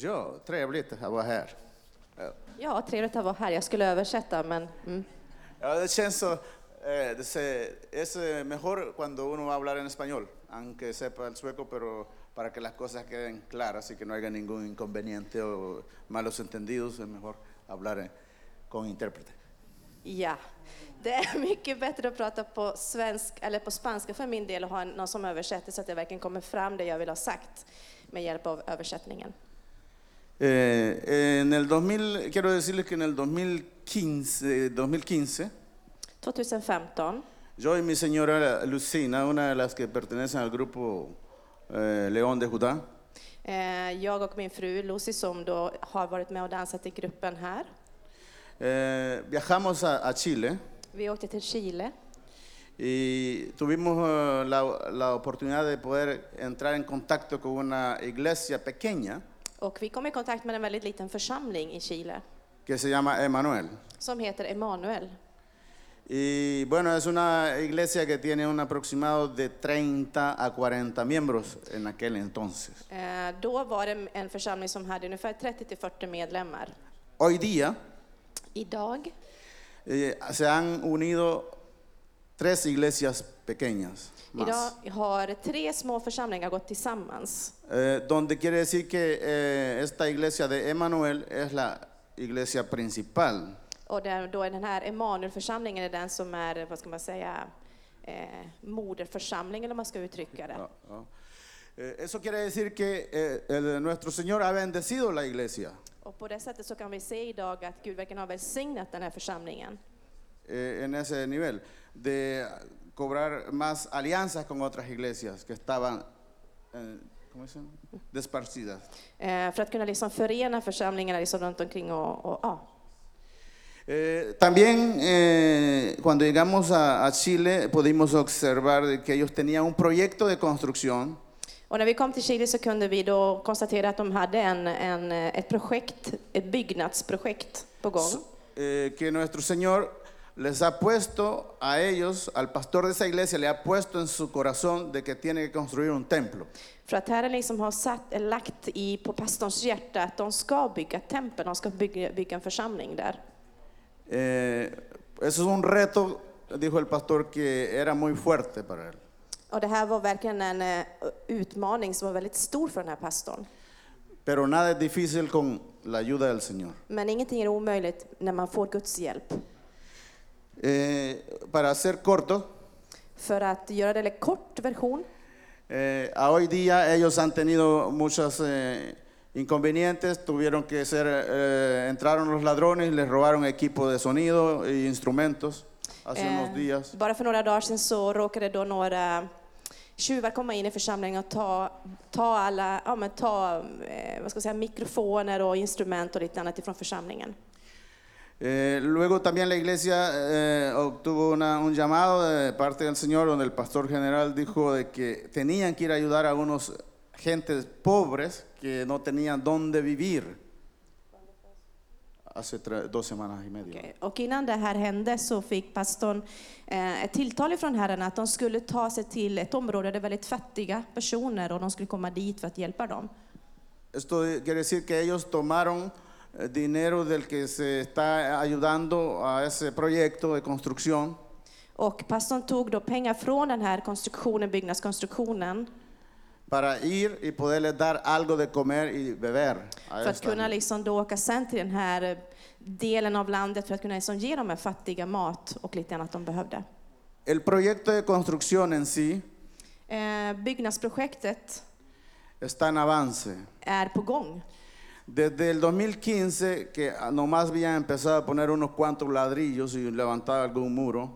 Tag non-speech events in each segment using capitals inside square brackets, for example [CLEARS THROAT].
Ja, trevligt att vara här. Ja. Trevligt att vara här. Jag skulle översätta, men... Mm. Ja, det känns så... Eh, se- es eh, mejor cuando uno hablar en español, aunque sepa el sueco, pero para que las cosas queden claras y que no haya ningún inconveniente o malos entendidos, es mejor hablar eh, con intérprete. Ja. Det är mycket bättre att prata på svensk eller på spanska för min del och ha någon som översätter så att det verkligen kommer fram det jag vill ha sagt med hjälp av översättningen. Eh, en el 2000, quiero decirles que en el 2015, 2015 eh, 2015 yo y mi señora Lucina, una de las que pertenecen al grupo eh, León de Judá, eh, jag och min fru Lucy som då har varit med och dansat i gruppen här. eh, viajamos a, a Chile Vi åkte till Chile y tuvimos eh, la, la oportunidad de poder entrar en contacto con una iglesia pequeña och vi kom i kontakt med en väldigt liten församling i Chile que se llama Emanuel. som heter Emanuel. Y bueno, es una iglesia que tiene un aproximado de 30 a 40 miembros en aquel entonces. Eh, då var det en församling som hade ungefär 30 till 40 medlemmar. Hoy día Idag eh, se han unido tres iglesias pequeñas más. Idag har tre små församlingar gått tillsammans. Eh, donde quiere decir que eh, esta iglesia de Emanuel es la iglesia principal. Och där, då är den här Emanuelförsamlingen är den som är, vad ska man säga, eh, moderförsamlingen om man ska uttrycka det. Ja, ja. Eh, eso quiere decir que eh, el- nuestro Señor ha bendecido la iglesia Och på det sättet så kan vi se idag att Gud verkligen har välsignat den här församlingen. Eh, en ese nivel de cobrar más alianzas con otras iglesias que estaban eh, ¿cómo dicen? desparcidas. Eh, för att kunna liksom förena församlingarna liksom runt omkring och, och ja. Eh, también eh, cuando llegamos a, a Chile pudimos observar que ellos tenían un proyecto de construcción Och när vi kom till Chile så kunde vi då konstatera att de hade en, en, eh, ett projekt, ett byggnadsprojekt på gång. eh, que nuestro Señor les ha puesto a ellos, al pastor de esa iglesia, le ha puesto en su corazón de que tiene que construir un templo. För att Herren liksom har satt, eller lagt i, på pastorns hjärta att de ska bygga ett tempel, de ska bygga, bygga en församling där. Eh, eso es un reto, dijo el pastor, que era muy fuerte para él. Och det här var verkligen en eh, utmaning som var väldigt stor för den här pastorn. Pero nada es difícil con la ayuda del Señor. Men ingenting är omöjligt när man får Guds hjälp. Eh, para ser corto, För att göra det en kort version, eh, a hoy día ellos han tenido muchos eh, inconvenientes, tuvieron que ser, eh, entraron los ladrones les robaron equipo de sonido e instrumentos hace Eh, unos días. Bara för några dagar sedan så råkade då några tjuvar komma in i församlingen och ta, ta alla, ja men ta, vad ska jag säga, mikrofoner och instrument och lite annat ifrån församlingen. Eh, luego también la iglesia eh, obtuvo una- un llamado de parte del Señor donde el pastor general dijo de que tenían que ir a ayudar a unos gentes pobres que no tenían dónde vivir. Hace dos semanas y media. Okej. Och innan det här hände så fick pastorn eh, ett tilltal från Herren att de skulle ta sig till ett område där väldigt fattiga personer och de skulle komma dit för att hjälpa dem. Esto quiere decir que ellos tomaron dinero del que se está ayudando a ese proyecto de construcción Och pastorn tog då pengar från den här konstruktionen, byggnadskonstruktionen para ir y poderles dar algo de comer y beber. a för att esta kunna liksom då åka sen till den här eh, delen av landet för att kunna liksom ge de här fattiga mat och lite annat de behövde. El proyecto de construcción en sí Eh, byggnadsprojektet está en avance. är på gång. Desde el 2015, que nomás habían empezado a poner unos cuantos ladrillos y levantar algún muro,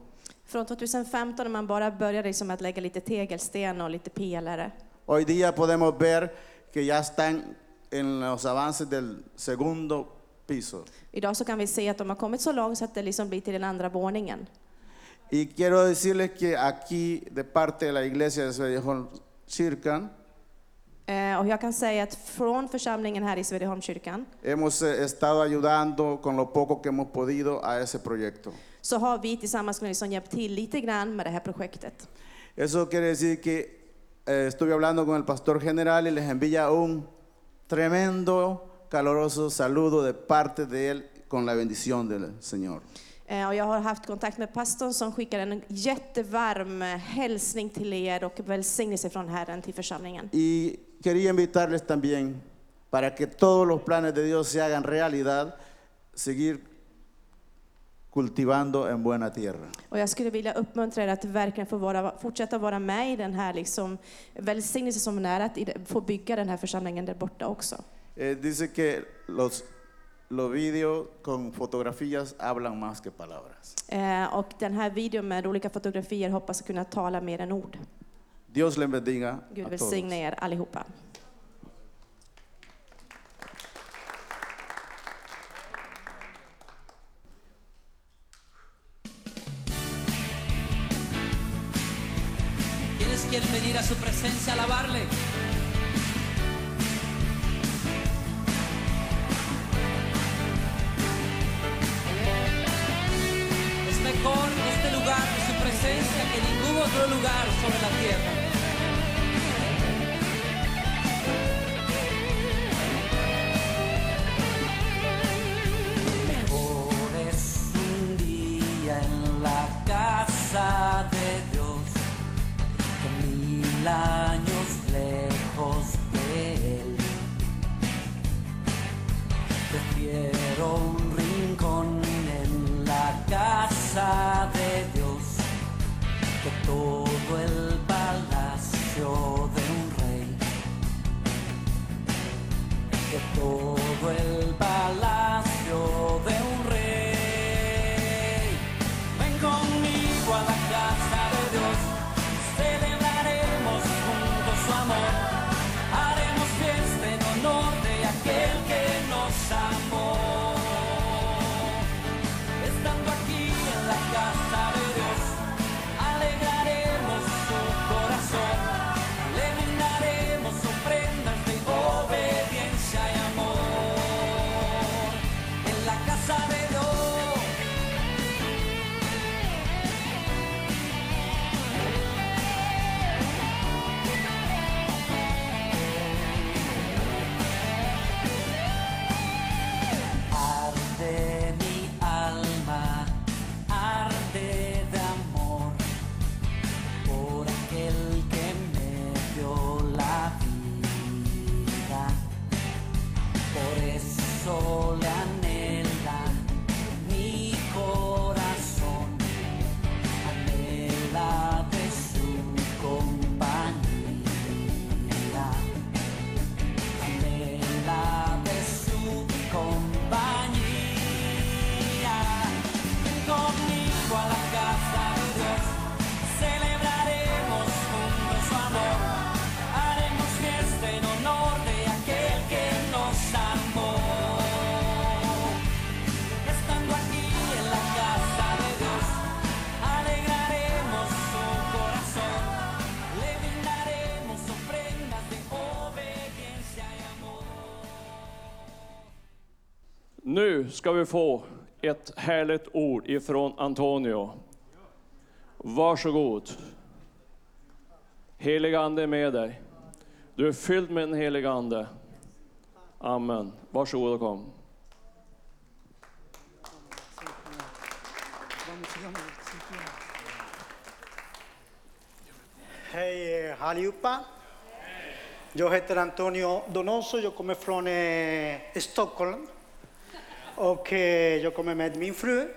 Från 2015 när man bara började liksom att lägga lite tegelsten och lite pelare hoy día podemos ver que ya están en los avances del segundo piso. Idag så kan vi se att de har kommit så långt så att det liksom blir till den andra våningen. Y quiero decirles que aquí, de parte de la iglesia de Kyrkan, Eh, och jag kan säga att från församlingen här i Svedjeholmskyrkan hemos eh, estado ayudando con lo poco que hemos podido a ese proyecto. så har vi tillsammans med liksom hjälpt till lite grann med det här projektet. Eso quiere decir que eh, estuve hablando con el pastor general y les envía un tremendo caloroso saludo de parte de él con la bendición del Señor. Eh, Och jag har haft kontakt med pastorn som skickar en jättevarm eh, hälsning till er och välsignelse från Herren till församlingen. Y quería invitarles también para que todos los planes de Dios se hagan realidad, seguir cultivando en buena tierra. Och jag skulle vilja uppmuntra er att verkligen få vara, fortsätta vara med i den här liksom, välsignelse som är att få bygga den här församlingen där borta också. Eh, dice que los, los videos con fotografías hablan más que palabras. Eh, och den här videon med olika fotografier hoppas kunna tala mer än ord. Dios les bendiga Gud a todos. välsigne er allihopa. ¿Quiénes quieren venir a su presencia a alabarle? Es mejor este lugar que ningún otro lugar sobre la tierra. Ska vi få ett härligt ord ifrån Antonio. Varsågod. Helig Ande är med dig. Du är fylld med den heliga Ande. Amen. Varsågod och kom. Hej eh, allihopa. Jag heter Antonio Donoso, jag kommer från eh, Stockholm. Och eh, jag kommer med min fru.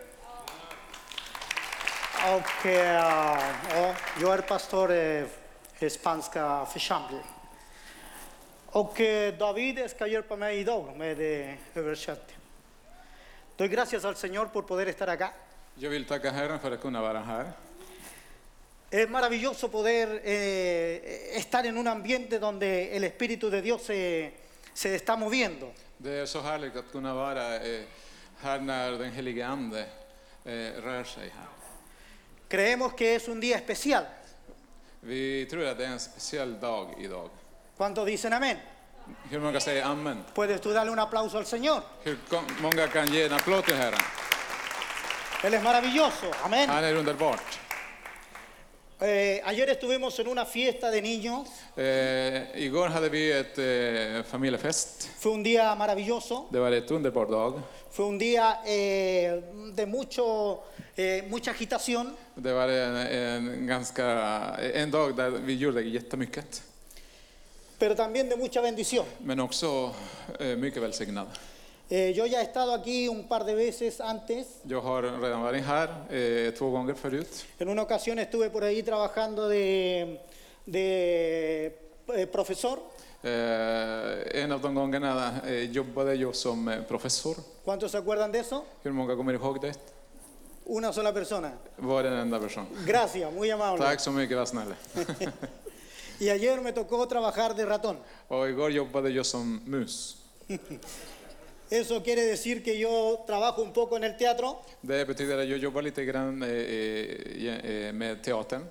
Och eh, ja, jag är pastor eh, i spanska församlingen. Och eh, David ska hjälpa mig idag med eh, översättning. Doy gracias al Señor por poder estar acá. Jag vill tacka Herren för att kunna vara här. Es maravilloso poder eh, estar en un ambiente donde el Espíritu de Dios se, se está moviendo. Det är så härligt att kunna vara eh, här när den helige Ande eh, rör sig här. Creemos que es un día especial. Vi tror att det är en speciell dag idag. ¿Cuántos dicen amén? Hur många säger amen? Puedes tú darle un aplauso al Señor. Hur kom- många kan ge en applåd till Herren? Él es maravilloso. Amén. Han är underbart. Eh, ayer estuvimos en una fiesta de niños. Eh, igår hade vi ett eh, familjefest. Fue un día maravilloso. Det var ett underbar dag. Fue un día eh, de mucho, mucha agitación. Det var en, en, ganska, en dag där vi gjorde jättemycket. pero también de mucha bendición. Men också mycket välsignad. Eh, yo ya he estado aquí un par de veces antes. Jag har redan varit här eh, två gånger förut. En una ocasión estuve por ahí trabajando de, de eh, profesor. Eh, en av de gångerna eh, jobbade jag som eh, professor. ¿Cuántos se acuerdan de eso? Hur många kommer ihåg det? Una sola persona. Var en enda person. Gracias, muy amable. Tack så mycket, var snälla. [LAUGHS] Y ayer me tocó trabajar de ratón. Och igår jobbade jag som mus. [LAUGHS] Eso quiere decir que yo trabajo un poco en el teatro Det betyder att jag jobbar lite grann eh, eh, eh, med teatern.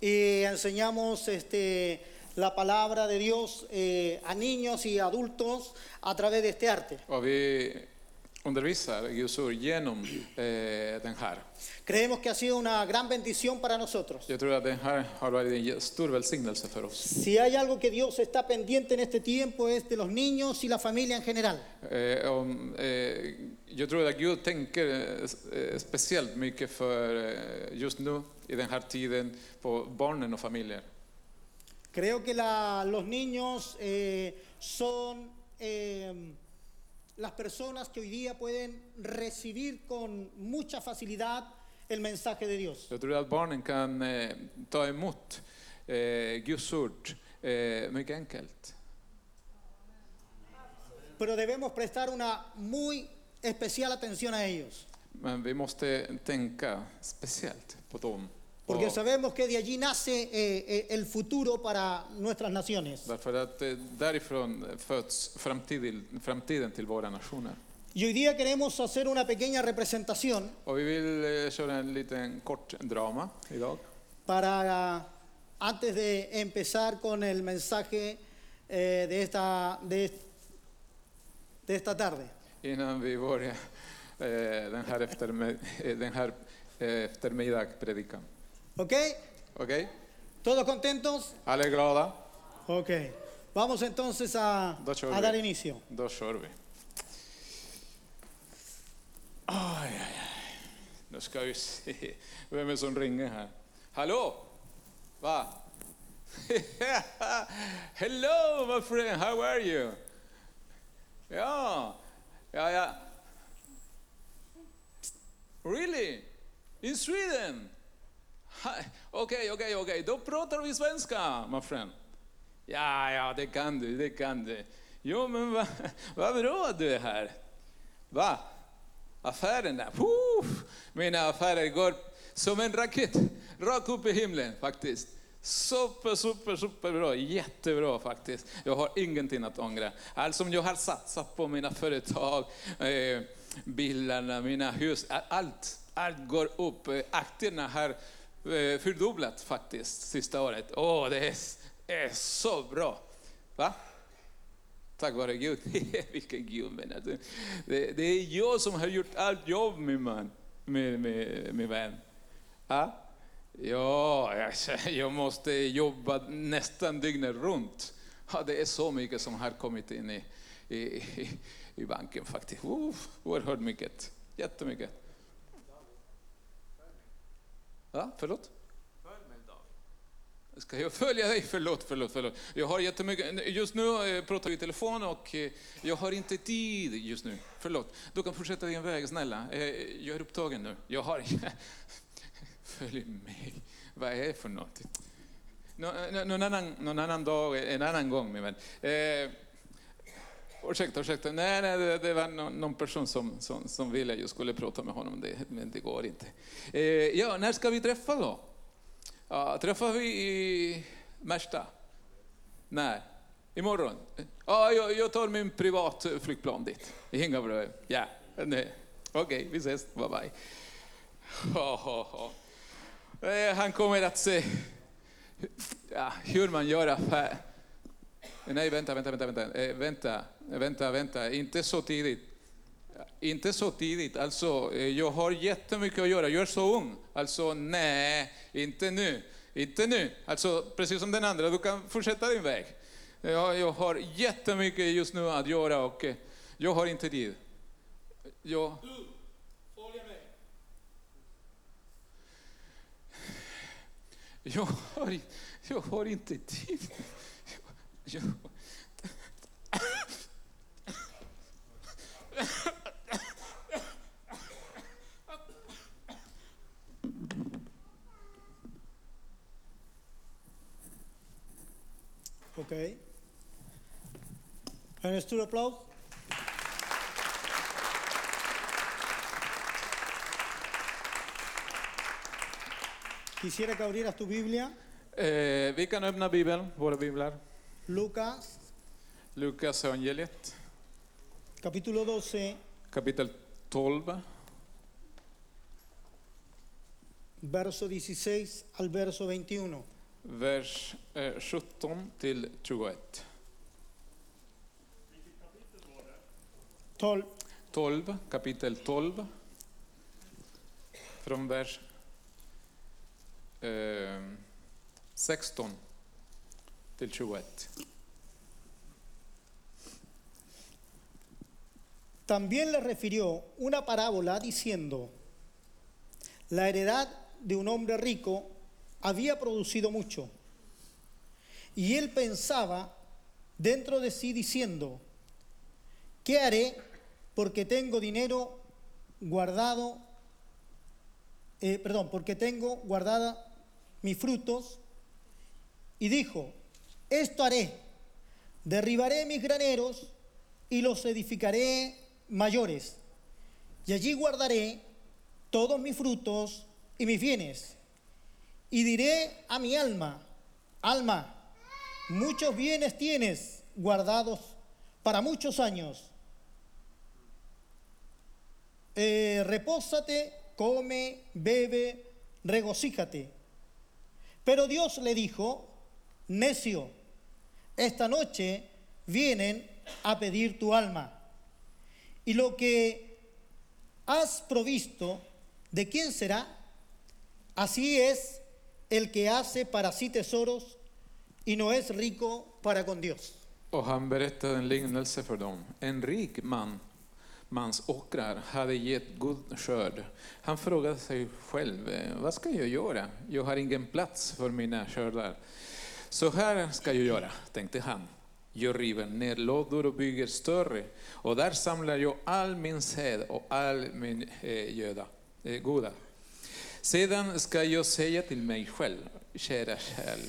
y enseñamos este, la palabra de Dios eh, a niños y adultos a través de este arte. Och vi undervisar Guds ord genom eh, den här. Creemos que ha sido una gran bendición para nosotros. Jag tror att den här har varit en stor välsignelse för oss. Si hay algo que Dios está pendiente en este tiempo es de los niños y la familia en general. Eh, om, eh, jag tror att Gud tänker eh, speciellt mycket för eh, just nu i den här tiden på barnen och familjer. Creo que la- los niños eh, son eh, las personas que hoy día pueden recibir con mucha facilidad el mensaje de Dios. Jag tror att barnen kan eh, ta emot eh, Guds ord eh, mycket enkelt. Pero debemos prestar una muy especial atención a ellos. Men vi måste tänka speciellt på dem. Porque Och sabemos que de allí nace eh, eh, el futuro para nuestras naciones. därför att eh, därifrån föds framtiden, framtiden till våra nationer. Y hoy día queremos hacer una pequeña representación Och vi vill eh, köra en liten kort drama idag. para, antes de empezar con el mensaje eh, de, esta, de, de esta tarde. Innan vi börjar eh, den här, eh, den eh. ¿Ok? Okej? ¿Todos contentos? Glada? Ok. Vamos entonces a, dar inicio. Kör vi. Aj, aj, aj. Nu ska vi se vem är det som ringer här. Hallå? Va? [LAUGHS] Hello my friend, how are you? Ja, ja, ja. Really? In Sweden? Hi. Okej, okej, okej. Då pratar vi svenska, my friend. Ja, ja, det kan du, det kan du. Jo, men vad va bra du är här. Va? Affärerna? Puh, mina affärer går som en raket, rakt upp i himlen faktiskt. Super, super, super bra. Jättebra faktiskt. Jag har ingenting att ångra. Allt som jag har satsat på mina företag, eh, bilarna, mina hus, allt, allt går upp. Eh, Aktierna har Eh, fördubblat faktiskt sista året. Åh, det är, är så bra. Va? Tack vare Gud. [LAUGHS] Vilken Gud menar du? Det, det är jag som har gjort allt jobb min man, min, min, min vän. Ha? ja alltså, jag, måste jobba nästan dygnet runt. Ja, det är så mycket som har kommit in i, i, i, banken faktiskt. Oerhört mycket. Jättemycket. Ja, förlåt? Ska jag följa dig? Förlåt, förlåt, förlåt. Jag har jättemycket. Just nu eh, pratar vi i telefon och eh, jag har inte tid just nu. Förlåt. Du kan fortsätta din väg, snälla. Eh, jag är upptagen nu. Jag har... [LAUGHS] Följ mig. Vad är det för något? Någon annan, någon annan dag, en annan gång, min vän. Ursäkta, ursäkta. Nej, nej det, det var någon, någon person som, som, som ville att jag skulle prata med honom, det, men det går inte. Eh, ja, när ska vi träffa då? Ja, träffar vi i Märsta? Nej, imorgon? Ja, jag, jag tar min privat eh, flygplan dit. Inga problem. Ja, nej. okej, vi ses. Bye bye. Oh, oh, oh. Eh, Han kommer att se ja, hur man gör affär. Eh, nej, vänta, vänta, vänta, vänta, eh, vänta, vänta, vänta, inte så tidigt. Inte så tidigt, alltså eh, jag har jättemycket att göra, jag är så ung. Alltså nej, inte nu. inte nu. Alltså, precis som den andra, du kan fortsätta din väg. Jag, jag har jättemycket just nu att göra och eh, jag har inte tid. Jag... Jag har, jag har inte tid. Jag, Okej. En stor applaus. Quisiera que abrieras tu Biblia, eh, vi kan öppna Bibeln, våra biblar. Lucas, Lukas evangeliet, capítulo 12, kapitel 12, verso 16 al verso 21. vers eh, 17 till 21. 12, 12, kapitel 12. Från vers eh, 16 till 21. También le refirió una parábola diciendo, la heredad de un hombre rico había producido mucho. Y él pensaba dentro de sí diciendo, ¿qué haré porque tengo dinero guardado? eh, perdón, porque tengo guardada mis frutos. Y dijo, esto haré, derribaré mis graneros y los edificaré mayores. Y allí guardaré todos mis frutos y mis bienes. Y diré a mi alma, alma, muchos bienes tienes guardados para muchos años. Eh, repósate, come, bebe, regocíjate. Pero Dios le dijo, necio, esta noche vienen a pedir tu alma. Y lo que has provisto, ¿de quién será? Así es el que hace para sí tesoros y no es rico para con Dios. Och han berättade en lignelse för dem. En rik man, mans åkrar hade gett god skörd. Han frågade sig själv, eh, vad ska jag göra? Jag har ingen plats för mina skördar. Så här ska jag göra, tänkte han. Jag river ner lådor och bygger större och där samlar jag all min säd och all min eh, göda, eh, goda. Sedan ska jag säga till mig själv, kära själ,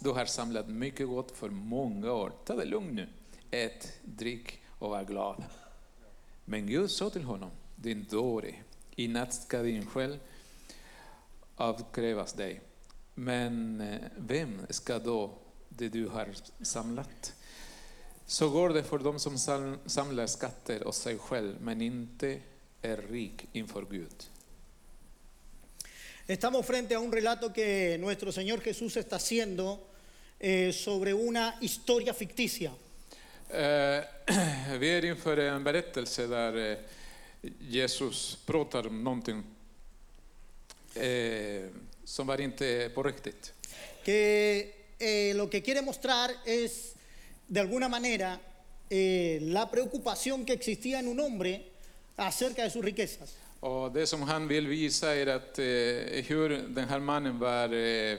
du har samlat mycket gott för många år. Ta det lugnt nu. Ät, drick och var glad. Men Gud sa till honom, din dåre, i natt ska din själ avkrävas dig. Men eh, vem ska då det du har samlat? Så går det för dem som sam- samlar skatter åt sig själv, men inte är rik inför Gud. Estamos frente a un relato que nuestro Señor Jesús está haciendo eh, sobre una historia ficticia. Eh, [CLEARS THROAT] vi är inför en berättelse där eh, Jesus pratar om någonting eh, som var inte på riktigt. que eh, lo que quiere mostrar es, de alguna manera, eh, la preocupación que existía en un hombre acerca de sus riquezas. Och det som han vill visa är att, eh, hur den här mannen var eh,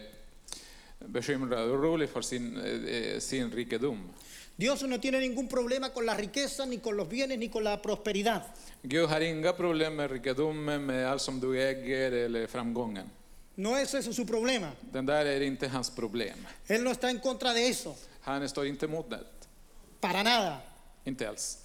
bekymrad och orolig för sin, eh, sin rikedom. Dios no tiene ningún problema con la riqueza, ni con los bienes, ni con la prosperidad. Gud har inga problem med rikedomen, med allt som du äger eller framgången. No es ese su problema. Den där är inte hans problem. Él no está en contra de eso, Han står inte emot det. para nada. Inte alls.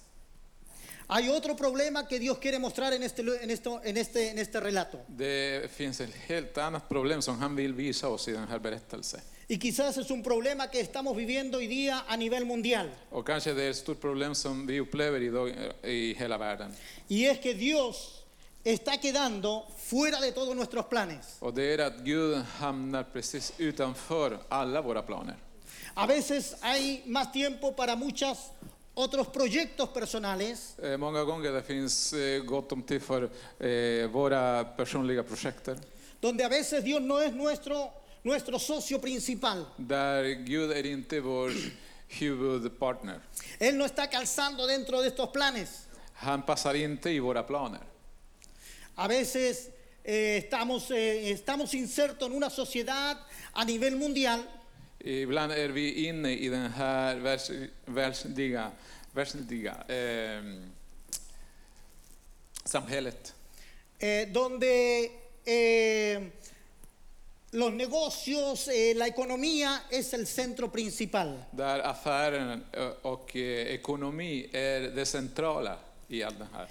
Hay otro problema que Dios quiere mostrar en este, en esto, en este, en este relato. Det finns ett helt annat problem som han vill visa oss i den här berättelsen. Y quizás es un problema que estamos viviendo hoy día a nivel mundial. Och kanske det är ett stort problem som vi upplever idag i hela världen. Y es que Dios está quedando fuera de todos nuestros planes. Och det är att Gud hamnar precis utanför alla våra planer. A veces hay más tiempo para muchos otros proyectos personales Eh, Många gånger det finns eh, gott om tid för eh, våra personliga projekt. donde a veces Dios no es nuestro nuestro socio principal. Där Gud är inte vår huvudpartner. Él no está calzando dentro de estos planes. Han passar inte i våra planer. A veces eh, estamos, eh, estamos insertos en una sociedad a nivel mundial Ibland är vi inne i den här världs, världsliga, världsliga eh, samhället donde los negocios, eh, la economía es el centro principal. där affären eh, och eh, ekonomi är det centrala i allt det här.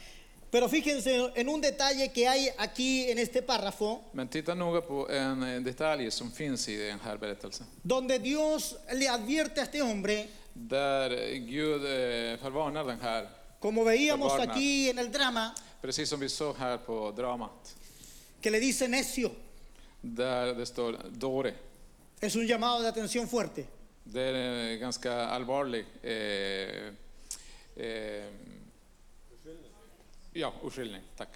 Pero fíjense en un detalle que hay aquí en este párrafo, Men titta noga på en eh, detalj som finns i den här berättelsen. donde Dios le advierte a este hombre, Där Gud förvarnar den här, como veíamos Varnar. aquí en el drama, precis som vi såg här på dramat. que le dice necio. Där det står dåre. Es un llamado de atención fuerte. Det är en ganska allvarlig eh, eh, ja, urskiljning. Tack.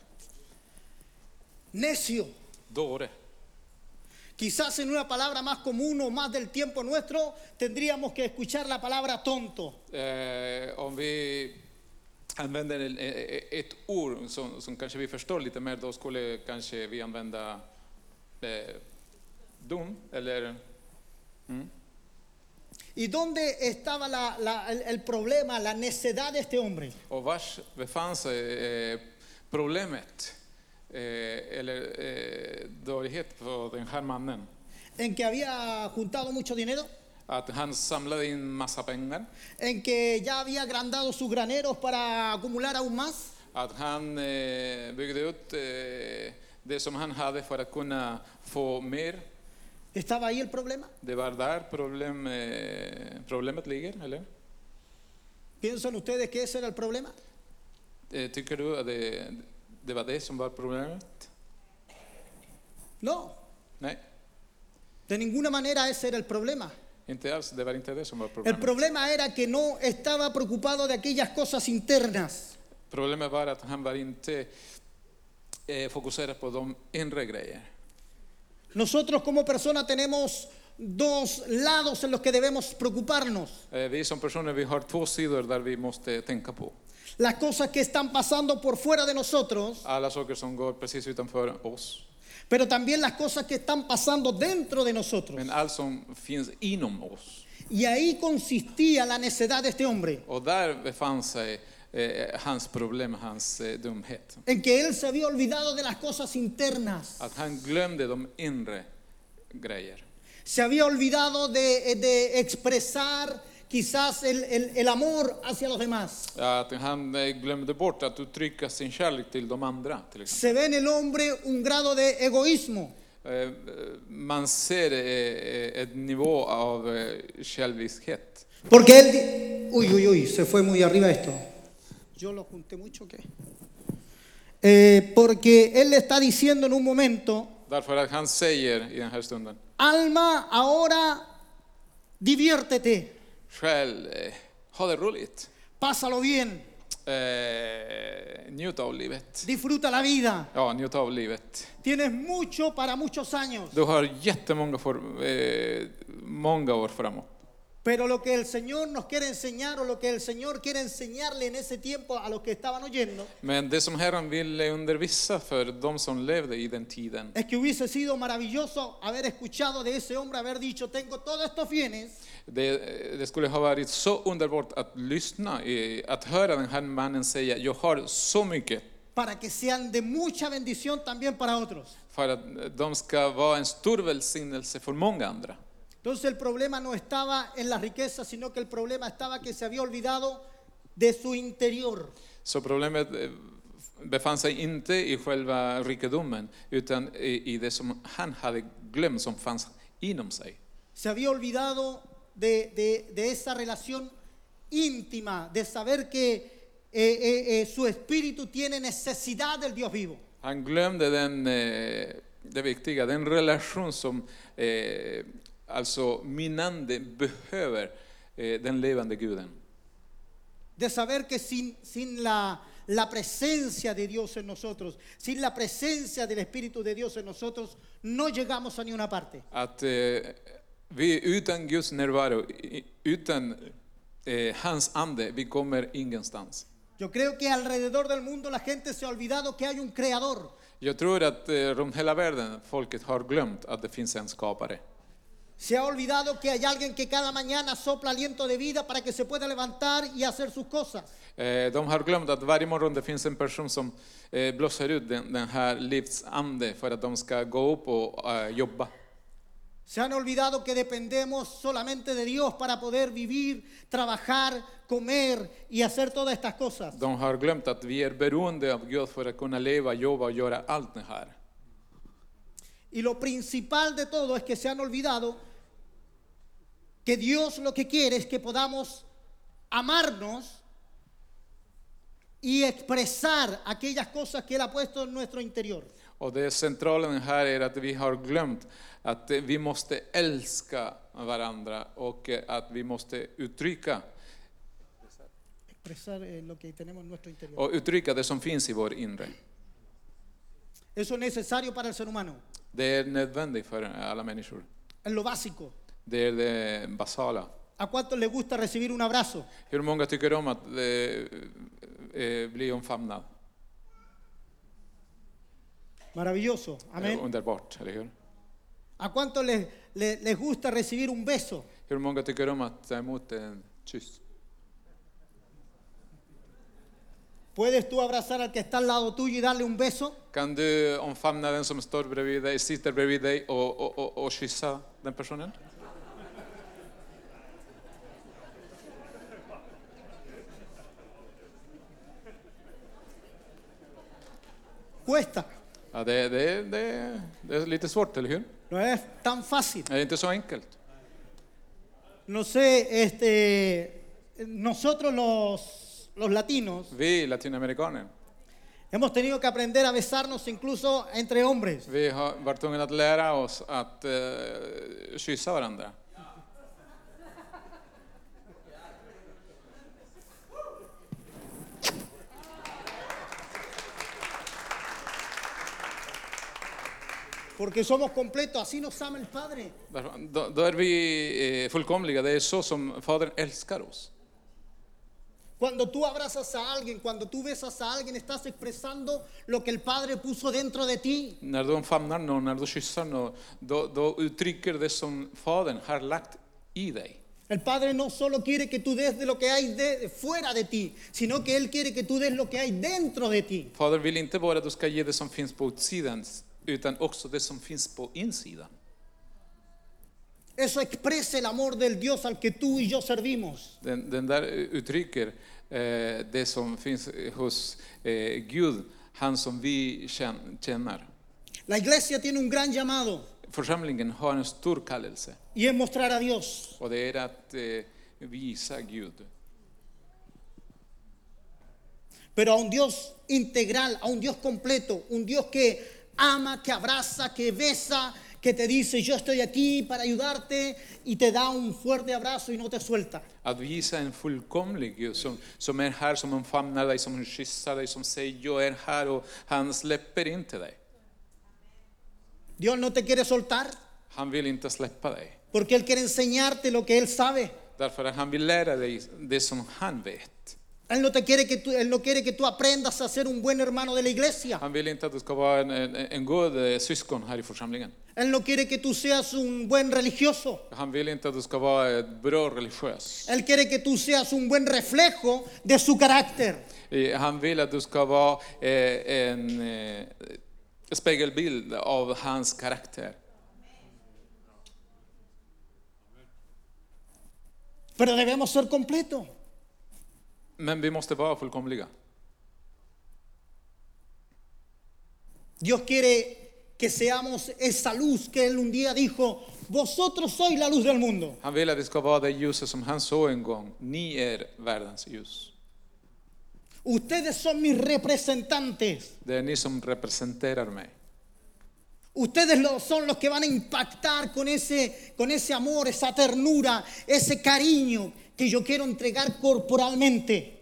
Necio. Dåre. Quizás en una palabra más común o más del tiempo nuestro tendríamos que escuchar la palabra tonto. Eh, om vi använder en- eh, ett ord som, som kanske vi förstår lite mer, då skulle kanske vi använda eh, dum eller ¿Y dónde estaba la- la- el, el problema, la necedad de este hombre? och vars befann sig eh, problemet eh, eller eh, dålighet på den här mannen. En que había juntado mucho dinero, Att han samlade in massa pengar, en que ya había agrandado sus graneros para acumular aún más, att han eh, byggde ut eh, det som han hade för att kunna få mer. ¿estaba ahí el problema? Det var där problem, eh, problemet ligger, eller? ¿Piensan ustedes que ese era el problema? Eh, Tycker du att det, det var det som var problemet? No, Nej, de ninguna manera ese era el problema. inte alls. Det var inte det som var El problemet. problema era que no estaba preocupado de aquellas cosas internas. Problemet var att han var inte eh, fokuserad på de inre grejer. Nosotros como personas tenemos dos lados en los que debemos preocuparnos. Eh, vi som personer vi har två sidor där vi måste tänka på. Las cosas que están pasando por fuera de nosotros, Alla saker som går precis utanför oss. pero también las cosas que están pasando dentro de nosotros. Men allt som finns inom oss. Y ahí consistía la necedad de este hombre, Och där befann sig eh, hans problem, hans eh, dumhet. en que él se había olvidado de las cosas internas, Att han glömde de inre grejer. se había olvidado de, de expresar quizás el, el- el amor hacia los demás. Att han eh, glömde bort att uttrycka sin kärlek till de andra. Till exempel. Se ve en el hombre un grado de egoísmo. Eh, Man ser eh, nivå av eh, själviskhet. Porque él... Uy, uy, uy, se fue muy arriba esto. Yo lo junté mucho, ¿qué? Eh, porque él le está diciendo en un momento, Därför att han säger i den här stunden, alma, ahora diviértete, själ, eh, ha det roligt. pásalo bien, Eh, njut av livet. disfruta la vida. Ja, njut av livet. Tienes mucho para muchos años. Du har jättemånga för, eh, många år framåt. Pero lo que el Señor nos quiere enseñar o lo que el Señor quiere enseñarle en ese tiempo a los que estaban oyendo Men det som Herren ville undervisa för de som levde i den tiden, es que hubiese sido maravilloso haber escuchado de ese hombre haber dicho, tengo todos estos bienes, det, det skulle ha varit så underbart att lyssna, eh, att höra den här mannen säga, jag har så mycket para que sean de mucha bendición también para otros. för att de ska vara en stor välsignelse för många andra. Entonces el problema no estaba en la riqueza, sino que el problema estaba que se había olvidado de su interior. Så problemet eh, befann sig inte i själva rikedomen, utan i, det som han hade glömt som fanns inom sig. Se había olvidado de, de- de esa relación íntima, de saber que eh, eh, eh, su espíritu tiene necesidad del Dios vivo. Han glömde den, eh, det viktiga, den relation som eh, alltså min ande behöver eh, den levande guden. de saber que sin, sin la, la presencia de Dios en nosotros, sin la presencia del Espíritu de Dios en nosotros, no llegamos a ni una parte. Att eh, vi utan Guds närvaro, i- utan eh, hans ande, vi kommer ingenstans. Yo creo que alrededor del mundo la gente se ha olvidado que hay un creador. Jag tror att eh, runt hela världen, folket har glömt att det finns en skapare. Se ha olvidado que hay alguien que cada mañana sopla aliento de vida para que se pueda levantar y hacer sus cosas. Eh, de har glömt att varje morgon det finns en person som eh, blossar ut den, den här livsande för att de ska gå upp och eh, jobba. Se han olvidado que dependemos solamente de Dios para poder vivir, trabajar, comer y hacer todas estas cosas. De har glömt att vi är beroende av Gud för att kunna leva, jobba och göra allt det här. Y lo principal de todo es que se han olvidado que Dios lo que quiere es que podamos amarnos y expresar aquellas cosas que Él ha puesto en nuestro interior. Och det centrala här är att vi har glömt att vi måste älska varandra och att vi måste uttrycka, Expresar eh, lo que tenemos en nuestro interior. och uttrycka det som finns i vår inre. Eso es necesario para el ser humano. Det är nödvändigt för alla människor. Es lo básico. Det är det basala. ¿A cuántos les gusta recibir un abrazo? Hur många tycker om att eh, eh, bli omfamnad? Maravilloso. Eh, Amén. Underbart, eller hur? ¿A cuántos les, les, les gusta recibir un beso? Hur många tycker om att ta emot en kyss? ¿Puedes tú abrazar al que está al lado tuyo y darle un beso? Kan du omfamna den som står bredvid dig, sitter bredvid dig och, och, och, och kyssa den personen? Cuesta. Ja, det, det, det, det är lite svårt, eller hur? No es tan fácil. Det är inte så enkelt. No sé, este, nosotros los, los latinos Vi latinamerikaner, hemos tenido que aprender a besarnos incluso entre hombres. vi har varit tvungna att lära oss att eh, kyssa varandra. Porque somos completos, así nos ama el Padre. Därför- Då, då är vi eh, fullkomliga, det är så som Fadern älskar oss. Cuando tú abrazas a alguien, cuando tú besas a alguien, estás expresando lo que el Padre puso dentro de ti. När du omfamnar någon, när du kysser någon, då, då uttrycker det som Fadern har lagt i dig. El Padre no solo quiere que tú des de lo que hay de, fuera de ti, sino que Él quiere que tú des lo que hay dentro de ti. Fadern vill inte bara att du ska ge det som finns på utsidan, utan också det som finns på insidan. Eso expresa el amor del Dios al que tú y yo servimos. Den, den där uttrycker eh, det som finns hos eh, Gud, han som vi. La iglesia tiene un gran llamado Församlingen har en stor kallelse y es mostrar a Dios. och det är att eh, visa Gud. Pero a un Dios integral, a un Dios completo, un Dios que ama, que abraza, que besa, que te dice yo estoy aquí para ayudarte y te da un fuerte abrazo y no te suelta. Att visa en fullkomlig Gud som, som är här, som omfamnar dig, som kysser dig, som säger jag är här och han släpper inte dig. Dios no te quiere soltar Han vill inte släppa dig. porque Él quiere enseñarte lo que Él sabe. Därför att han vill lära dig det som han vet. Él no, te quiere que tú, él no quiere que tú aprendas a ser un buen hermano de la iglesia. Han vill inte att du ska vara en, en, en god eh, syskon här i församlingen. Él no quiere que tú seas un buen religioso. Han vill inte att du ska vara ett bra religiös. Él quiere que tú seas un buen reflejo de su carácter. Eh, Han vill att du ska vara eh, en eh, spegelbild av hans karaktär. Pero debemos ser completos. Men vi måste vara fullkomliga. Dios quiere que seamos esa luz que Él un día dijo, vosotros sois la luz del mundo. Han vill att vi ska vara det ljuset som han såg en gång. Ni är världens ljus. Ustedes son mis representantes. Det är ni som representerar mig. Ustedes son los que van a impactar con ese, con ese amor, esa ternura, ese cariño que yo quiero entregar corporalmente.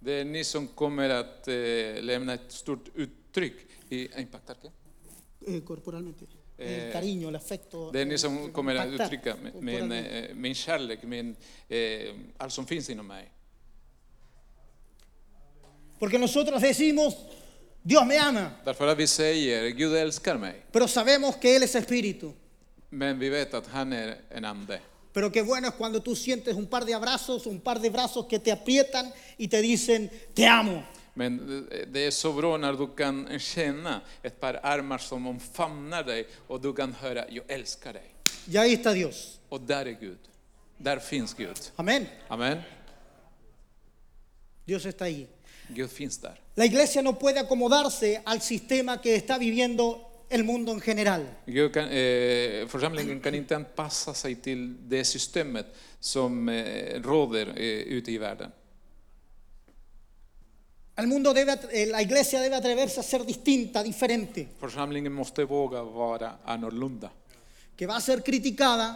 Det är ni som kommer att eh, lämna ett stort uttryck i impactar. ¿qué? eh, corporalmente. Eh, el cariño, el afecto. Det är ni eh, som kommer att uttrycka min, eh, min kärlek, min, eh, allt som finns inom mig. Porque nosotros decimos, Dios me ama, Därför att vi säger Gud älskar mig, pero sabemos que Él es espíritu. men vi vet att han är en ande. Pero qué bueno es cuando tú sientes un par de abrazos, un par de brazos que te aprietan y te dicen, te amo. Men det- det är så bra när du kan känna ett par armar som omfamnar dig och du kan höra jag älskar dig. Y ahí está Dios. Och där är Gud. Där finns Gud. Amén. Amen. Dios está ahí. Gud finns där. La iglesia no puede acomodarse al sistema que está viviendo el mundo en general. Kan, eh, församlingen kan inte anpassa sig till det systemet som eh, råder eh, ute i världen. El mundo debe, eh, la iglesia debe atreverse a ser distinta, diferente, Församlingen måste våga vara annorlunda. que va a ser criticada,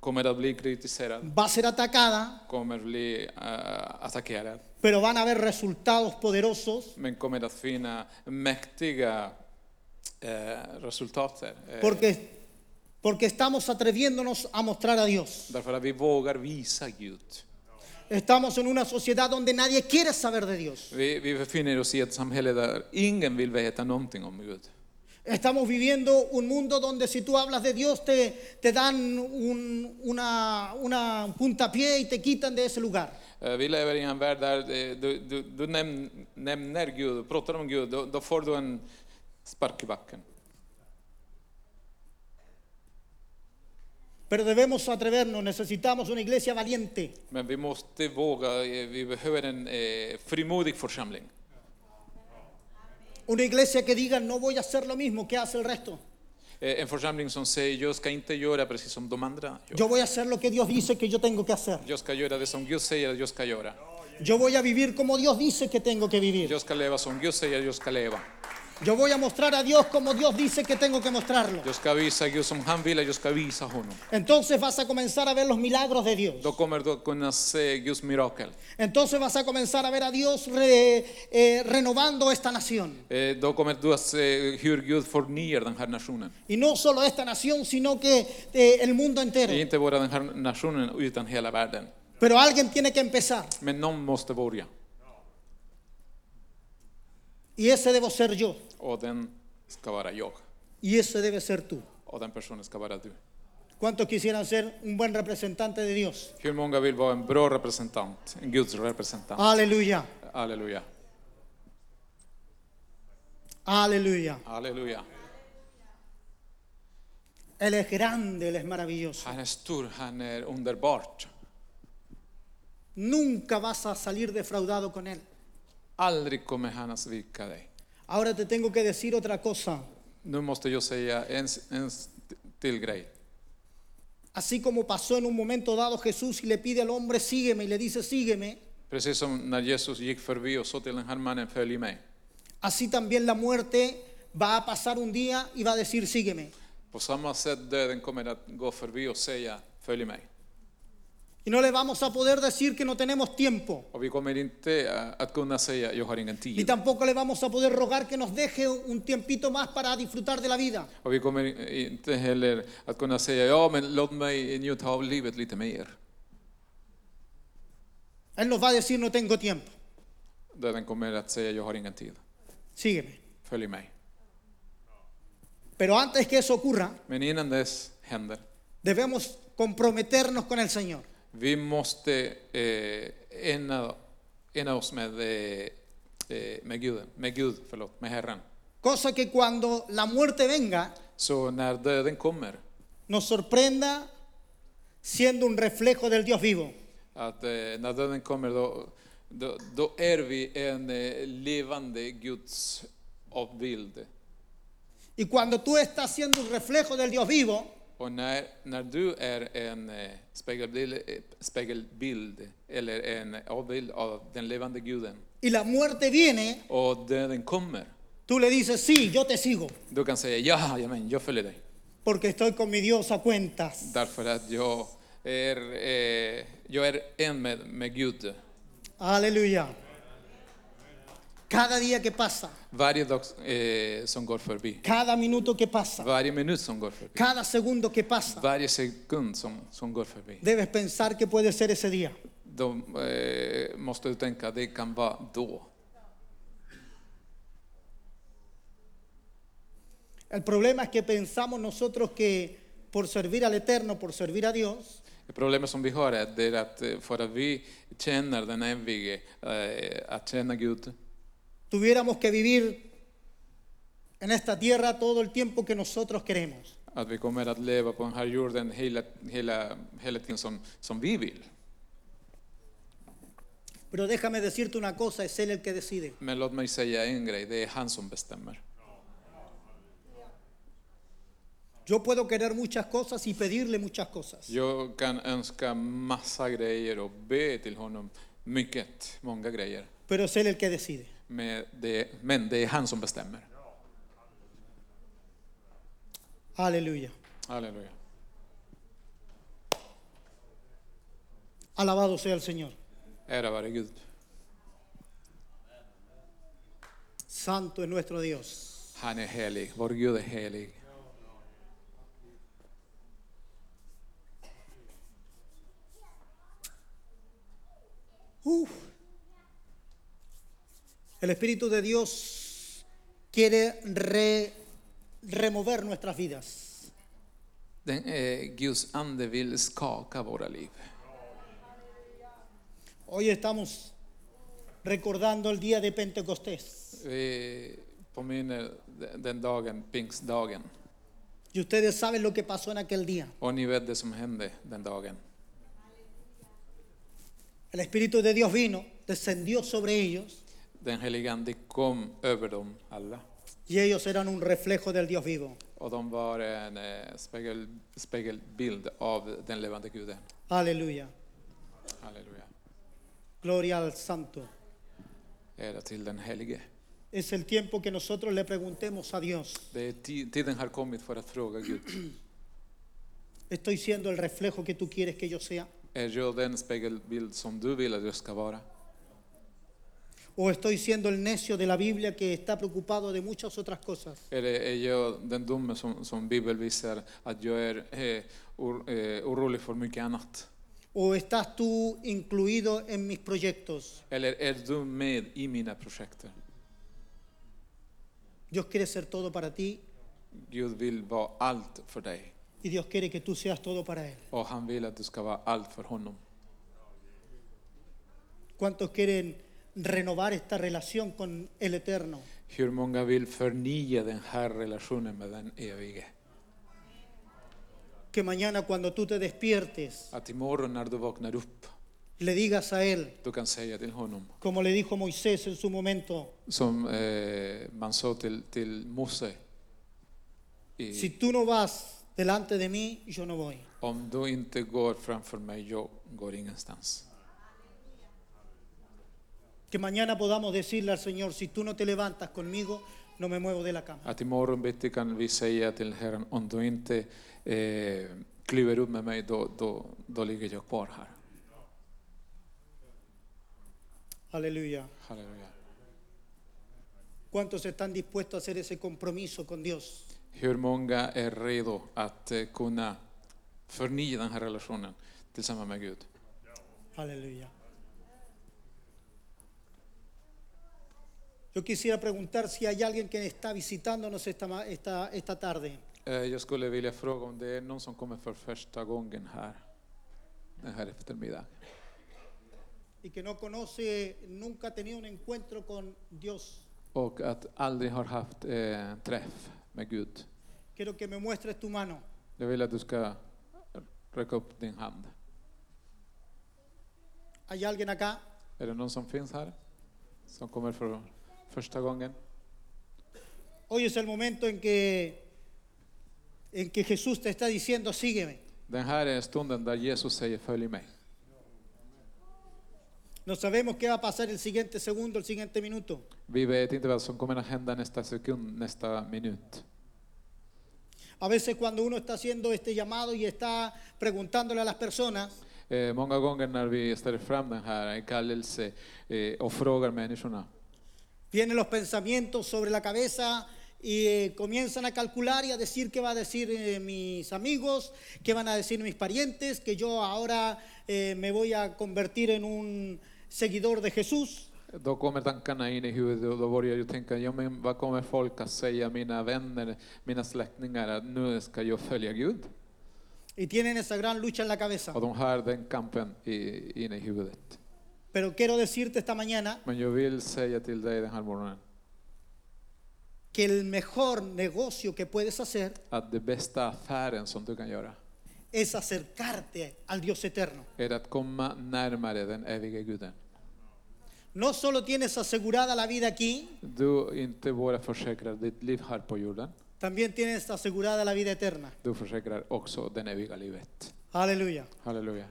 Kommer att bli kritiserad, va a ser atacada, kommer att bli eh, attackerad, pero van a haber resultados poderosos men kommer att finna mäktiga eh, resultat. där. Eh, porque, porque estamos atreviéndonos a mostrar a Dios. Därför att vi vågar visa Gud. Estamos en una sociedad donde nadie quiere saber de Dios. Vi, vi befinner oss i ett samhälle där ingen vill veta någonting om Gud. Estamos viviendo un mundo donde si tú hablas de Dios te, te dan un, una, una un puntapié y te quitan de ese lugar. Eh, Vi lever i en värld där eh, du, du, du näm, nämner Gud, pratar om Gud, då, då får du en spark i backen. Pero debemos atrevernos, necesitamos una iglesia valiente, Men vi måste våga, eh, vi behöver en eh, frimodig församling. una iglesia que diga no voy a hacer lo mismo que hace el resto. Eh, En församling som säger, jag ska inte göra precis som de andra gör. Yo voy a hacer lo que Dios dice que yo tengo que hacer. Jag ska göra det som Gud säger att jag ska göra. Yo voy a vivir como Dios dice que tengo que vivir. Jag ska leva som Gud säger jag ska leva. Yo voy a mostrar a Dios como Dios dice que tengo que mostrarlo. Jag ska visa Gud som han vill att jag ska visa honom. Entonces vas a comenzar a ver los milagros de Dios. Då kommer du att kunna se Guds mirakel. Entonces vas a comenzar a ver a Dios re- eh, renovando esta nación. Eh, Då kommer du att se hur Gud förnyar den här nationen. Y no solo esta nación, sino que eh, el mundo Det är entero. inte bara den här nationen utan hela världen. Pero alguien tiene que empezar. Men någon måste börja. Y ese debo ser yo. Och den ska vara jag. Y ese debe ser tú. Och den personen ska vara du. ¿Cuántos quisieran ser un buen representante de Dios? Hur många vill vara en bra representant? En Guds representant? Aleluya. Halleluja. Aleluya. Halleluja. Él es grande, Él es maravilloso. Han är stor, han är underbart. Nunca vas a salir defraudado con Él. Aldrig kommer han att svika dig. Ahora te tengo que decir otra cosa. Nu måste jag säga en, en till grej. Así como pasó en un momento dado Jesús y le pide al hombre, sígueme, y le dice, sígueme, Precis som när Jesus gick förbi och sa till den här mannen, följ mig. así también la muerte va a pasar un día y va a decir, sígueme. På samma sätt döden kommer att gå förbi och säga, följ mig. Y no le vamos a poder decir que no tenemos tiempo, Och vi kommer inte eh, att kunna säga, jag har ingen ni tid. tampoco le vamos a poder rogar que nos deje un tiempito más para disfrutar de la vida. Och vi kommer inte heller att kunna säga, ja men låt mig njuta av livet lite mer. Él nos va a decir, no tengo tiempo, Döden kommer att säga, jag har ingen tid. sígueme. Följ mig. Pero antes que eso ocurra, Men innan dess händer, debemos comprometernos con el Señor. Vi måste eh, ena, ena oss med, eh, med Gud, med Gud, förlåt, med Herren. Cosa que cuando la muerte venga, Så när döden kommer, nos sorprenda siendo un reflejo del Dios vivo. att eh, när döden kommer då, då, då är vi en eh, levande Guds avbild. Y cuando tú estás siendo un reflejo del Dios vivo, Och när, när du är en spegelbild, spegelbild eller en avbild av den levande guden y la muerte viene, och döden kommer, tú le dices, sí, yo te sigo, du kan säga ja, jamen, jag följer dig. porque estoy con mi Dios a cuentas. Därför att jag är, eh, jag är en med, med Gud. Aleluya. Cada día que pasa, Varje dag eh, som går förbi. cada minuto que pasa, Varje minut som går förbi. cada segundo que pasa, Varje sekund som, som går förbi. debes pensar que puede ser ese día. Då eh, måste du tänka det kan vara då. El problema es que pensamos nosotros que por servir al Eterno, por servir a Dios, Det problemet som vi har är, det är att för att vi känner den evige, eh, att känna Gud, tuviéramos que vivir en esta tierra todo el tiempo que nosotros queremos. att vi kommer att leva på den här jorden hela, hela, hela tiden som, som vi vill. Pero déjame decirte una cosa, es Él el que decide. Men låt mig säga en grej, det är han som bestämmer. Yo puedo querer muchas cosas y pedirle muchas cosas. Jag kan önska massa grejer och be till honom mycket, många grejer. Pero es Él el que decide. Men det, men det är han som bestämmer. Aleluya. Halleluja. Alabado sea el Señor. Ära vare Gud. Santo es nuestro Dios. Han är helig, vår Gud är helig. Uf. El Espíritu de Dios quiere re- remover nuestras vidas. Den, eh, Guds ande vill skaka våra liv. Hoy estamos recordando el día de Pentecostés. Vi påminner den- den dagen, pingstdagen. Y ustedes saben lo que pasó en aquel día. Och ni vet det som hände den dagen. El Espíritu de Dios vino, descendió sobre ellos Den helige ande kom över dem alla. y ellos eran un reflejo del Dios vivo. Och de var en eh, spegel, spegelbild av den levande guden. Aleluya. Halleluja. Gloria al Santo. Ära till den helige. Es el tiempo que nosotros le preguntemos a Dios, Det är ti- tiden har kommit för att fråga Gud. [CLEARS THROAT] ¿estoy siendo el reflejo que tú quieres que yo sea? Är jag den spegelbild som du vill att jag ska vara? ¿O estoy siendo el necio de la Biblia que está preocupado de muchas otras cosas? Eller är jag den dumme som, som Bibeln visar att jag är eh, or, eh, orolig för mycket annat? ¿O estás tú incluido en mis proyectos? Eller är du med i mina projekt? Dios quiere ser todo para ti Gud vill vara allt för dig y Dios quiere que tú seas todo para Él. och han vill att du ska vara allt för honom. ¿Cuántos quieren renovar esta relación con el Eterno? Hur många vill förnya den här relationen med den evige? Que mañana cuando tú te despiertes Att imorgon när du vaknar upp, le digas a Él, du kan säga till honom, como le dijo Moisés en su momento, som eh, man sa till, till Mose, i, si tú no vas delante de mí, yo no voy. om du inte går framför mig, jag går ingenstans. Que mañana podamos decirle al Señor, si tú no te levantas conmigo, no me muevo de la cama. Att imorgon bitti kan vi säga till Herren, om du inte eh, kliver upp med mig, då, då, då ligger jag kvar här. Aleluya. Halleluja. ¿Cuántos están dispuestos a hacer ese compromiso con Dios? Hur många är redo att eh, kunna förnya den här relationen tillsammans med Gud? Aleluya. Yo quisiera preguntar si hay alguien que está visitándonos esta, esta, esta tarde. Jag skulle vilja fråga om det är någon som kommer för första gången här den här eftermiddagen y que no conoce, nunca ha tenido un encuentro con Dios. och att aldrig har haft eh, träff med Gud. Quiero que me muestres tu mano. Jag vill att du ska räcka upp din hand. ¿Hay alguien acá? Är det någon som finns här? Som kommer för första gången? Hoy es el momento en que, en que Jesús te está diciendo, sígueme. Den här är stunden där Jesus säger följ mig. No sabemos qué va a pasar el siguiente segundo, el siguiente minuto. Vi vet inte vad som kommer att hända nästa sekund, nästa minut. A veces cuando uno está haciendo este llamado y está preguntándole a las personas, Eh, många gånger när vi ställer fram den här kallelse eh, och frågar människorna Vienen los pensamientos sobre la cabeza y eh, comienzan a calcular y a decir qué va a decir eh, mis amigos, qué van a decir mis parientes, que yo ahora eh, me voy a convertir en un seguidor de Jesús. Då kommer tankarna in i huvudet och då börjar jag tänka, ja men vad kommer folk att säga, mina vänner, mina släktingar, att nu ska jag följa Gud? Y tienen esa gran lucha en la cabeza. Och de har den kampen i, inne i huvudet. Pero quiero decirte esta mañana Men jag vill säga till dig den här morgonen que el mejor negocio que puedes hacer att det bästa affären som du kan göra es acercarte al Dios eterno. är att komma närmare den evige Guden. No solo tienes asegurada la vida aquí, Du inte bara försäkrar ditt liv här på jorden, también tienes asegurada la vida eterna. du försäkrar också den eviga livet. Aleluya. Halleluja.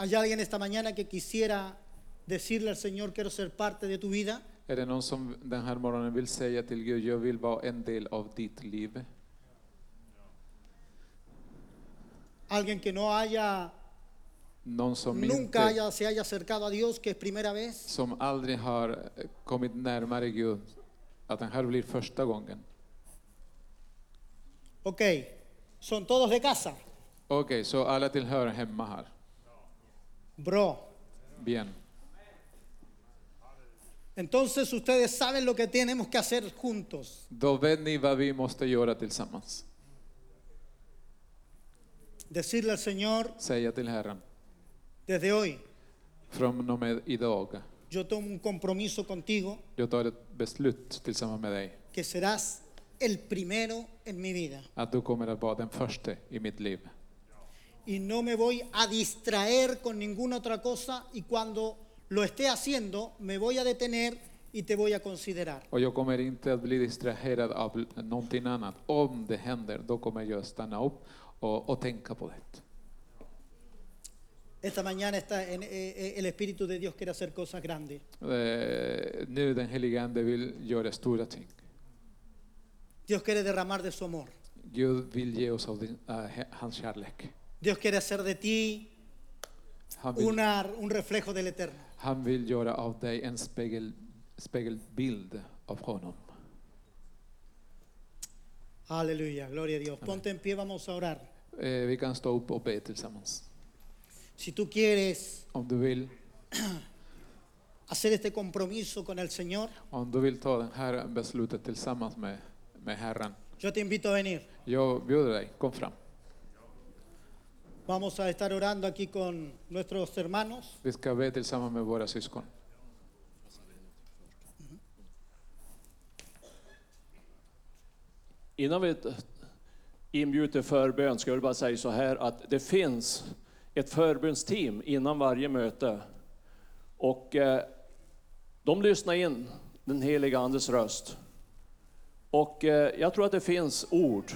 ¿Hay alguien esta mañana que quisiera decirle al Señor, quiero ser parte de tu vida? Är det någon som den här morgonen vill säga till Gud, jag vill vara en del av ditt liv? Alguien que no haya, Någon som, nunca inte, haya, se haya acercado a Dios, que es primera vez. som aldrig har kommit närmare Gud, att den här blir första gången. Ok, son todos de casa. Okej, så alla tillhör hemma här. Bro. Bien. Entonces ustedes saben lo que tenemos que hacer juntos. Då vet ni vad vi måste göra tillsammans. Decirle al Señor, Säga till Herren, desde hoy, från och med idag, yo tomo un compromiso contigo jag tar ett beslut tillsammans med dig, que serás el primero en mi vida. att du kommer att vara den första i mitt liv. Y no me voy a distraer con ninguna otra cosa y cuando lo esté haciendo me voy a detener y te voy a considerar. Och jag kommer inte att bli distraherad av någonting annat. Om det händer, då kommer jag stanna upp och, och tänka på det. Esta mañana está en- eh, eh, el Espíritu de Dios quiere hacer cosas grandes. Eh, nu den helige Ande vill göra stora ting. Dios quiere derramar de su amor. Gud vill ge oss av din, he- hans kärlek. Dios quiere hacer de ti Han vill, una- un reflejo del Eterno. han vill göra av dig en spegel, spegelbild av honom. Aleluya, gloria a Dios. Ponte en pie, vamos a orar. Eh, vi kan stå upp och be tillsammans. Si tú quieres Om du vill, [CLEARS THROAT] hacer este compromiso con el Señor, om du vill ta det här beslutet tillsammans med, med Herren. yo te invito a venir. Jag bjuder dig, kom fram. Vamos a estar orando aquí con nuestros hermanos. Vi ska be tillsammans med våra syskon. Innan vi inbjuder förbön ska jag bara säga så här att det finns ett förbönsteam innan varje möte. Och eh, de lyssnar in den heliga Andes röst. Och eh, jag tror att det finns ord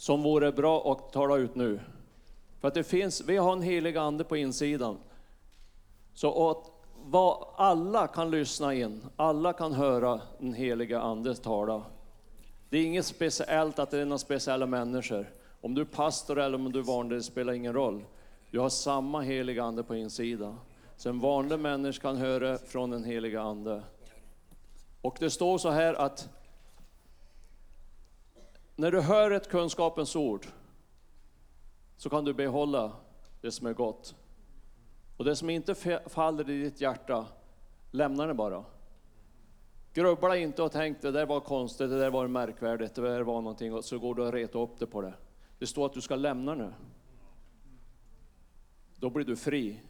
som vore bra att tala ut nu. För att det finns, vi har en helig Ande på insidan. Så att vad, alla kan lyssna in, alla kan höra den heliga Ande tala. Det är inget speciellt att det är några speciella människor. Om du är pastor eller om du är vanlig, det spelar ingen roll. Du har samma heliga Ande på insidan. Så en vanlig människa kan höra från den heliga Ande. Och det står så här att när du hör ett kunskapens ord så kan du behålla det som är gott. Och det som inte faller i ditt hjärta, lämna det bara. Grubbla inte och tänk det där var konstigt, det där var märkvärdigt, det där var någonting och så går du och retar upp det på det. Det står att du ska lämna det. Då blir du fri.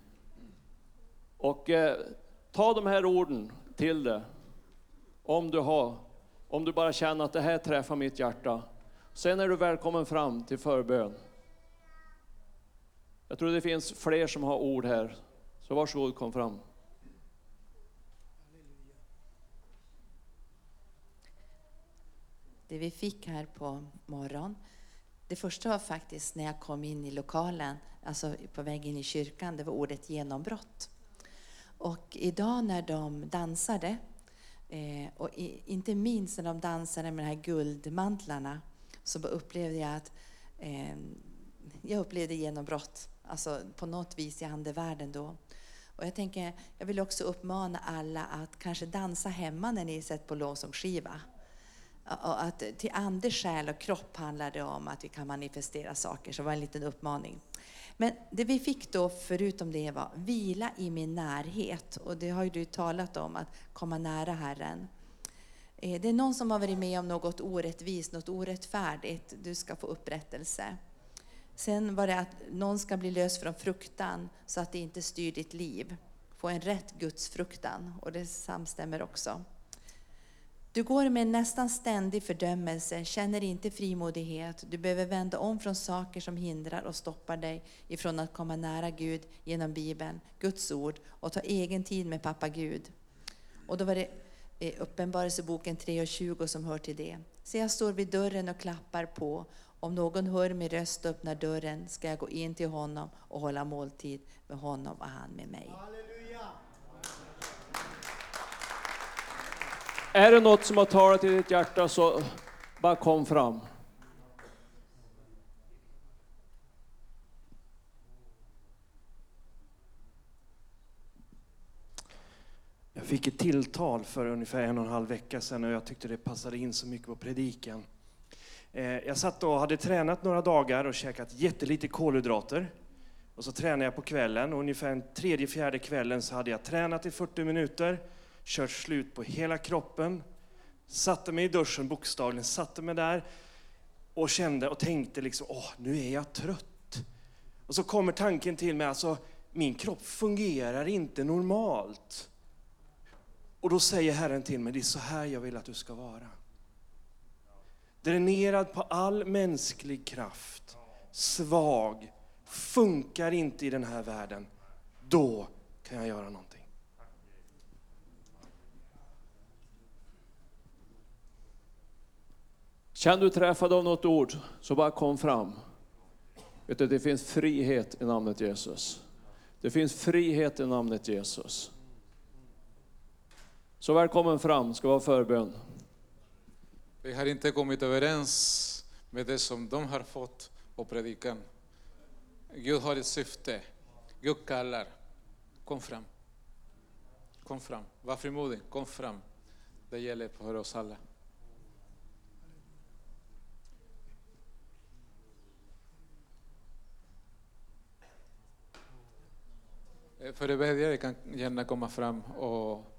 Och eh, ta de här orden till dig, Om du har, om du bara känner att det här träffar mitt hjärta. Sen är du välkommen fram till förbön. Jag tror det finns fler som har ord här. Så varsågod, kom fram. Det vi fick här på morgonen, det första var faktiskt när jag kom in i lokalen, alltså på väg in i kyrkan, det var ordet genombrott. Och idag när de dansade, eh, och inte minst när de dansade med de här guldmantlarna, så upplevde jag att eh, jag upplevde genombrott, alltså på något vis i andevärlden då. Och jag, tänker, jag vill också uppmana alla att kanske dansa hemma när ni sätter på lovsångsskiva. Och att till ande, själ och kropp handlar det om att vi kan manifestera saker. Så det var en liten uppmaning. Men det vi fick då, förutom det, var vila i min närhet. Och det har ju du talat om, att komma nära Herren. Eh, det är någon som har varit med om något orättvist, något orättfärdigt. Du ska få upprättelse. Sen var det att någon ska bli lös från fruktan så att det inte styr ditt liv. Få en rätt Guds fruktan och det samstämmer också. Du går med en nästan ständig fördömelse, känner inte frimodighet. Du behöver vända om från saker som hindrar och stoppar dig ifrån att komma nära Gud genom Bibeln, Guds ord och ta egen tid med pappa Gud. Och då var det i Uppenbarelseboken 3 och 20 som hör till det. Se, jag står vid dörren och klappar på. Om någon hör min röst och öppnar dörren ska jag gå in till honom och hålla måltid med honom och han med mig. Är det något som har talat i ditt hjärta så bara kom fram. Fick ett tilltal för ungefär en och en halv vecka sedan och jag tyckte det passade in så mycket på predikan. Eh, jag satt och hade tränat några dagar och käkat jättelite kolhydrater. Och så tränade jag på kvällen och ungefär en tredje, fjärde kvällen så hade jag tränat i 40 minuter, kört slut på hela kroppen, satte mig i duschen bokstavligen, satte mig där och kände och tänkte liksom, åh, nu är jag trött. Och så kommer tanken till mig, alltså min kropp fungerar inte normalt. Och då säger Herren till mig, det är så här jag vill att du ska vara. Dränerad på all mänsklig kraft, svag, funkar inte i den här världen. Då kan jag göra någonting. Känn du träffad av något ord så bara kom fram. Vet du, det finns frihet i namnet Jesus. Det finns frihet i namnet Jesus. Så välkommen fram, ska vara förbön. Vi har inte kommit överens med det som de har fått på predikan. Gud har ett syfte. Gud kallar. Kom fram. Kom fram. Var frimodig. Kom fram. Det gäller för oss alla. Eh, Förebedjare kan gärna komma fram och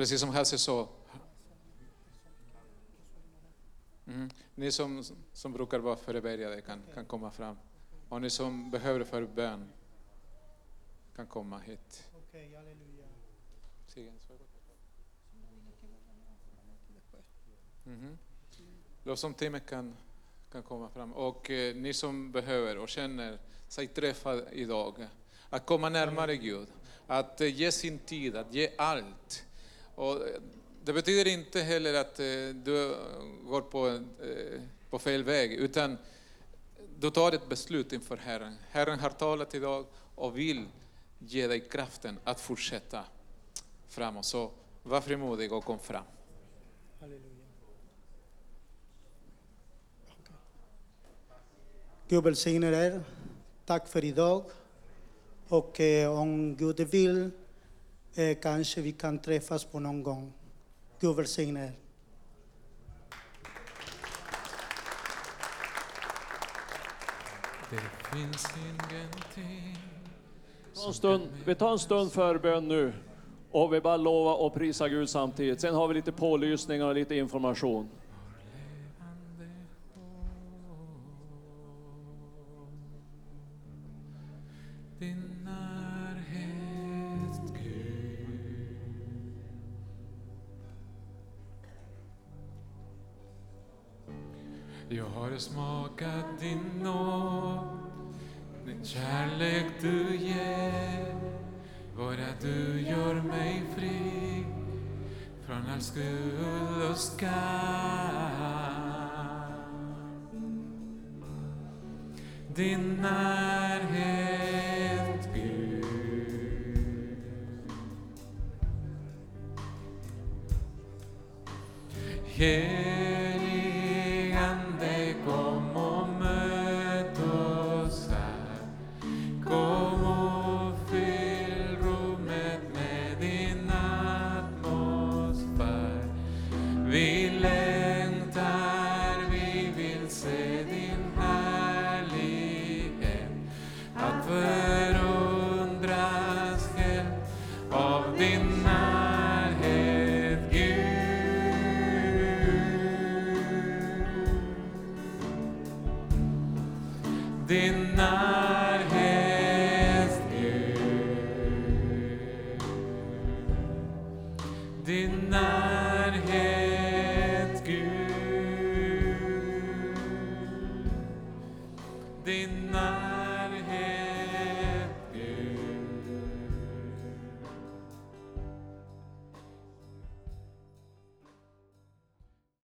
precis som Hasse sa, Mm. Ni som, som brukar vara förebedjare kan, kan komma fram. Och ni som behöver förbön kan komma hit. Okej, halleluja. Mhm. Lovsångsteamet kan, kan komma fram. Och eh, ni som behöver och känner sig träffade idag, att komma närmare Gud, att eh, ge sin tid, att ge allt. Och eh, det betyder inte heller att eh, du går på, eh, på fel väg, utan du tar ett beslut inför Herren. Herren har talat idag och vill ge dig kraften att fortsätta framåt. Så var frimodig och kom fram. halleluja. Gud välsigne er. Tack för idag. Och eh, om Gud vill eh, kanske vi kan träffas på någon gång. Gud välsigne er. Det finns ingenting Ta en stund, vi tar en stund förbön nu och vi bara lova och prisa Gud samtidigt. Sen har vi lite pålysningar och lite information. Jag har smakat din nåd, den kärlek du ger. Bara du gör mig fri från all skuld och skam. Din närhet, Gud. Yeah.